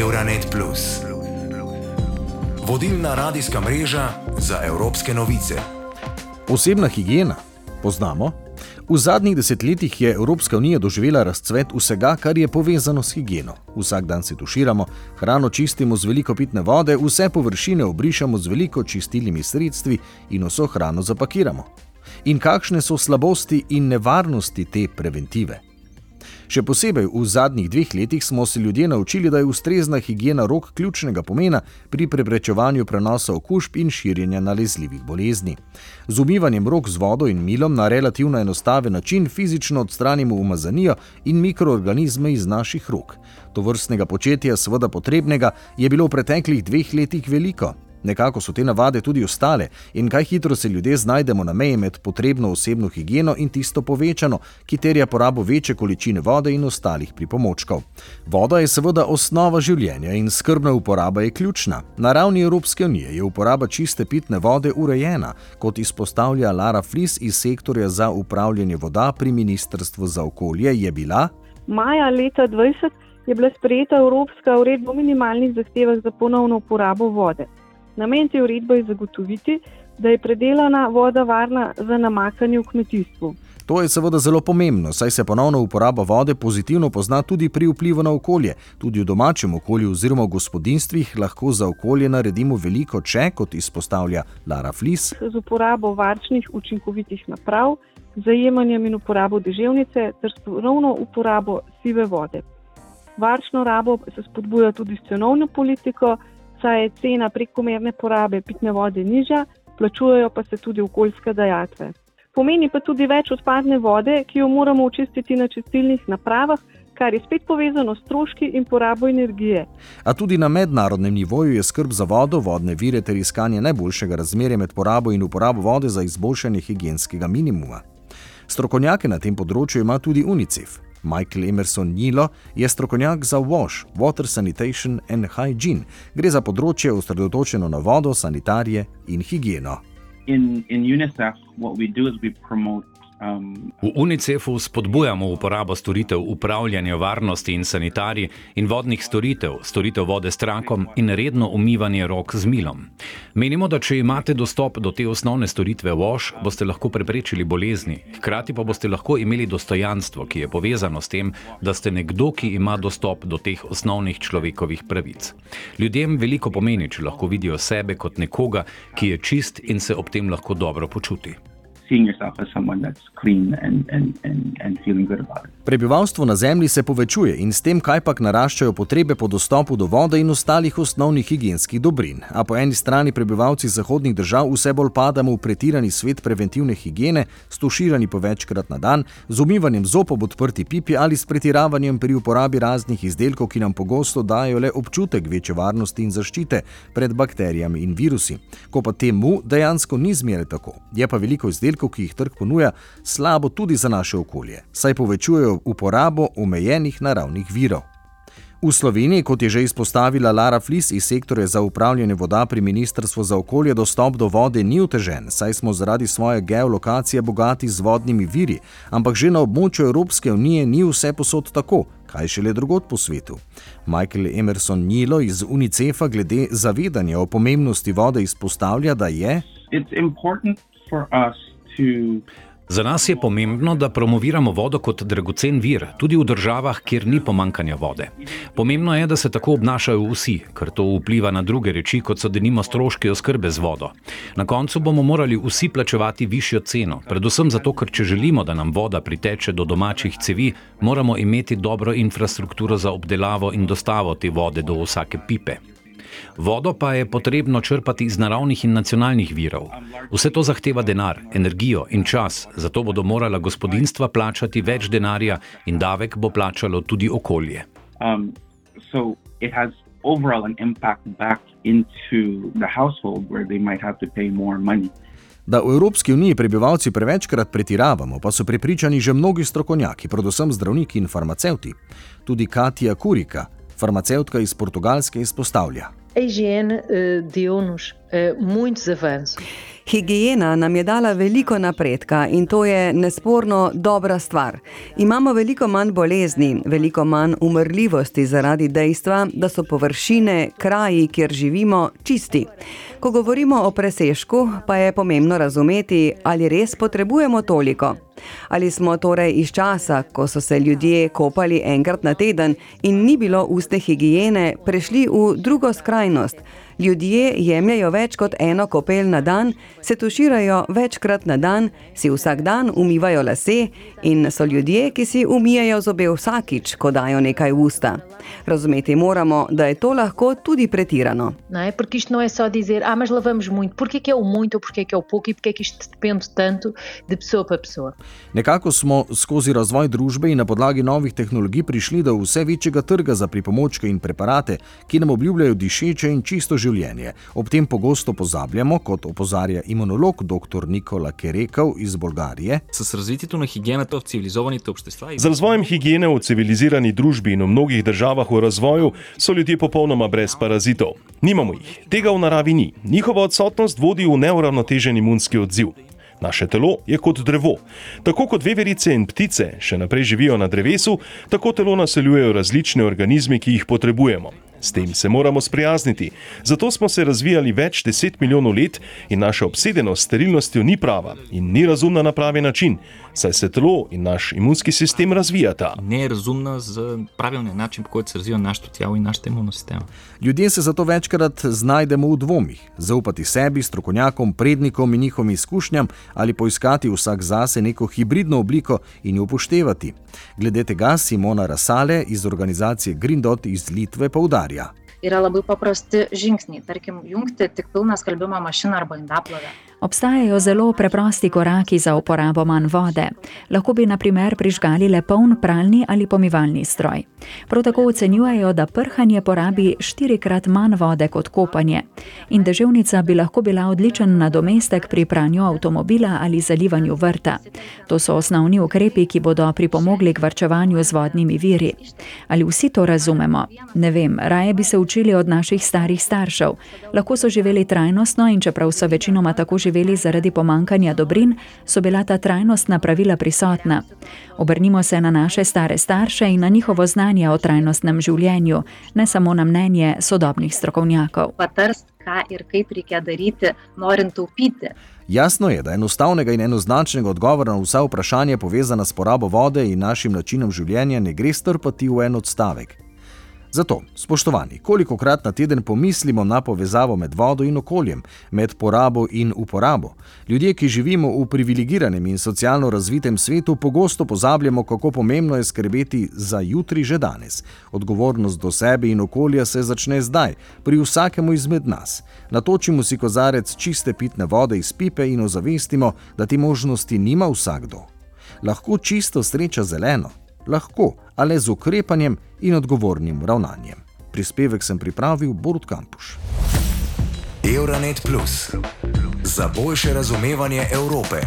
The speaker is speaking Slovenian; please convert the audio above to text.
Euronet. Vodilna radijska mreža za evropske novice. Osebna higiena. Poznamo? V zadnjih desetletjih je Evropska unija doživela razcvet vsega, kar je povezano s higieno. Vsak dan se tuširamo, hrano čistimo z veliko pitne vode, vse površine obrišamo z veliko čistilnimi sredstvi in vso hrano zapakiramo. In kakšne so slabosti in nevarnosti te preventive? Še posebej v zadnjih dveh letih smo se ljudje naučili, da je ustrezna higiena rok ključnega pomena pri preprečevanju prenosa okužb in širjenja nalezljivih bolezni. Z umivanjem rok z vodo in milom na relativno enostaven način fizično odstranimo umazanijo in mikroorganizme iz naših rok. To vrstnega početja, seveda potrebnega, je bilo v preteklih dveh letih veliko. Nekako so te navade tudi ostale in kaj hitro se ljudje znajdemo na meji med potrebno osebno higieno in tisto povečano, ki terja porabo večje količine vode in ostalih pripomočkov. Voda je seveda osnova življenja in skrbna uporaba je ključna. Na ravni Evropske unije je uporaba čiste pitne vode urejena, kot izpostavlja Lara Flis iz sektorja za upravljanje voda pri Ministrstvu za okolje, je bila. Maja leta 2020 je bila sprejeta Evropska uredba o minimalnih zahtevah za ponovno uporabo vode. Namen te uredbe je zagotoviti, da je predelana voda varna za namakanje v kmetijstvu. To je seveda zelo pomembno, saj se ponovna uporaba vode pozitivno pozna tudi pri vplivu na okolje. Tudi v domačem okolju oziroma v gospodinstvih lahko za okolje naredimo veliko, če, kot izpostavlja Lara Flis. Z uporabo varčnih učinkovitih naprav, zajemanjem in uporabo deževnice ter ponovno uporabo sive vode. Varčno rabo se spodbuja tudi s cenovno politiko saj je cena prekomerne porabe pitne vode nižja, plačujejo pa se tudi okoljske dajatve. Pomeni pa tudi več odpadne vode, ki jo moramo očistiti na čistilnih napravah, kar je spet povezano s stroški in porabo energije. A tudi na mednarodnem nivoju je skrb za vodo, vodne vire ter iskanje najboljšega razmerja med porabo in uporabo vode za izboljšanje higijenskega minimuma. Strokovnjake na tem področju ima tudi UNICEF. Michael Emerson Nilo je strokovnjak za WASH, Water Sanitation and Hygiene. Gre za področje osredotočeno na vodo, sanitarije in higieno. In, in UNICEF, what we do is we promote Um, v UNICEF-u spodbujamo uporabo storitev upravljanja varnosti in sanitarij in vodnih storitev, storitev vode s trakom in redno umivanje rok z milom. Menimo, da če imate dostop do te osnovne storitve WASH, boste lahko preprečili bolezni, hkrati pa boste lahko imeli dostojanstvo, ki je povezano s tem, da ste nekdo, ki ima dostop do teh osnovnih človekovih pravic. Ljudem veliko pomeni, če lahko vidijo sebe kot nekoga, ki je čist in se ob tem lahko dobro počuti seeing yourself as someone that's clean and, and, and, and feeling good about it. Prebivalstvo na Zemlji se povečuje in s tem kajpak naraščajo potrebe po dostopu do vode in ostalih osnovnih higijenskih dobrin. A po eni strani prebivalci zahodnih držav vse bolj padamo v pretirani svet preventivne higiene, stuširani po večkrat na dan, z umivanjem zob ob odprti pipi ali s pretiravanjem pri uporabi raznih izdelkov, ki nam pogosto dajo le občutek večje varnosti in zaščite pred bakterijami in virusi. Ko pa temu dejansko ni zmeraj tako, je pa veliko izdelkov, izdelkov, ki jih trg ponuja, slabo tudi za naše okolje, saj povečujejo uporabo omejenih naravnih virov. V Sloveniji, kot je že izpostavila Lara Flis iz sektorja za upravljanje voda pri Ministrstvu za okolje, dostop do vode ni otežen, saj smo zaradi svoje geolokacije bogati z vodnimi viri, ampak že na območju Evropske unije ni vse posod tako, kaj šele drugot po svetu. Michael Emerson Nilo iz UNICEF-a glede zavedanja o pomembnosti vode izpostavlja, da je. It's important for us Za nas je pomembno, da promoviramo vodo kot dragocen vir, tudi v državah, kjer ni pomankanja vode. Pomembno je, da se tako obnašajo vsi, ker to vpliva na druge reči, kot so denimo stroške oskrbe z vodo. Na koncu bomo morali vsi plačevati višjo ceno, predvsem zato, ker če želimo, da nam voda priteče do domačih cevi, moramo imeti dobro infrastrukturo za obdelavo in dostavo te vode do vsake pipe. Vodo pa je potrebno črpati iz naravnih in nacionalnih virov. Vse to zahteva denar, energijo in čas, zato bodo morala gospodinstva plačati več denarja in davek bo plačalo tudi okolje. Um, Da v Evropski uniji prebivalci prevečkrat pretiravamo, pa so prepričani že mnogi strokovnjaki, predvsem zdravniki in farmacevti. Tudi Katja Kurika, farmacevtka iz Portugalske, izpostavlja. A higiene uh, deu-nos uh, muitos avanços. Higijena nam je dala veliko napredka in to je nesporno dobra stvar. Imamo veliko manj bolezni, veliko manj umrljivosti zaradi dejstva, da so površine, kraji, kjer živimo, čisti. Ko govorimo o presežku, pa je pomembno razumeti, ali res potrebujemo toliko. Ali smo torej iz časa, ko so se ljudje kopali enkrat na teden in ni bilo uste higiene, prešli v drugo skrajnost, Ljudje jemljajo več kot eno kopel na dan, se tuširajo večkrat na dan, si vsak dan umivajo lase in so ljudje, ki si umijajo zobe vsakič, ko dajo nekaj v usta. Razumeti moramo, da je to lahko tudi pretirano. Não é? Porque isto não é só dizer, ah, mas lavamos muito. Porquê que é o muito ou porquê que é o pouco e porquê que isto depende tanto de pessoa para pessoa? Nekako smo skozi razvoj družbe in na podlagi novih tehnologij prišli do vse večjega trga za pripomočke in preparate, ki nam obljubljajo dišeče in čisto življenje. Ob tem pogosto pozabljamo, kot opozarja imunolog dr. Nikola Kerekov iz Bolgarije. Z razvojem higiene v civilizirani družbi in v mnogih državah v razvoju so ljudje popolnoma brez parazitov. Nimamo jih, tega v naravi ni. Njihova odsotnost vodi v neuravnotežen imunski odziv. Naše telo je kot drevo. Tako kot veverice in ptice še naprej živijo na drevesu, tako telo naseljujejo različne organizme, ki jih potrebujemo. S tem se moramo sprijazniti. Zato smo se razvijali več deset milijonov let in naša obsedenost s sterilnostjo ni prava in ni razumna na pravi način, saj se telo in naš imunski sistem razvijata. Nerazumna z pravilni način, kako se razvija naš telo in naš imunski sistem. Ljudje se zato večkrat znajdemo v dvomih: zaupati sebi, strokovnjakom, prednikom in njihovim izkušnjam, ali poiskati vsak zase neko hibridno obliko in jo upoštevati. Glede tega Simona Rasale iz organizacije Green Dot iz Litve poudarja. Yra labai paprasti žingsniai, tarkim, jungti tik pilną skalbimo mašiną arba indaplovę. Obstajajo zelo preprosti koraki za uporabo manj vode. Lahko bi na primer prižgali le poln pralni ali pomivalni stroj. Prav tako ocenjujejo, da prhanje porabi štirikrat manj vode kot kopanje. In deževnica bi lahko bila odličen nadomestek pri pranju avtomobila ali zalivanju vrta. To so osnovni ukrepi, ki bodo pripomogli k varčevanju z vodnimi viri. Ali vsi to razumemo? Ne vem, raje bi se učili od naših starih staršev. Lahko so živeli trajnostno in čeprav so večinoma tako živeli zaradi pomankanja dobrin, so bila ta trajnostna pravila prisotna. Obrnimo se na naše stare starše in na njihovo znanje o trajnostnem življenju, ne samo na mnenje sodobnih strokovnjakov. Patars, ką ir kaip reikia daryti, norint taupyti. Jasno je, da enostavnega in enoznačnega odgovora na vsa vprašanja povezana s porabo vode in našim načinom življenja ne gre strpati v en odstavek. Zato, spoštovani, kolikokrat na teden pomislimo na povezavo med vodo in okoljem, med porabo in uporabo. Ljudje, ki živimo v privilegiranem in socialno razvitem svetu, pogosto pozabljamo, kako pomembno je skrbeti za jutri že danes. Odgovornost do sebe in okolja se začne zdaj, pri vsakemu izmed nas. Natočimo si kozarec čiste pitne vode iz pipe in ozavestimo, da te možnosti nima vsakdo. Lahko čisto sreča zeleno, lahko, a le z ukrepanjem in odgovornim ravnanjem. Prispevek sem pripravil Borut Kampuš. Euronet Plus za boljše razumevanje Evrope.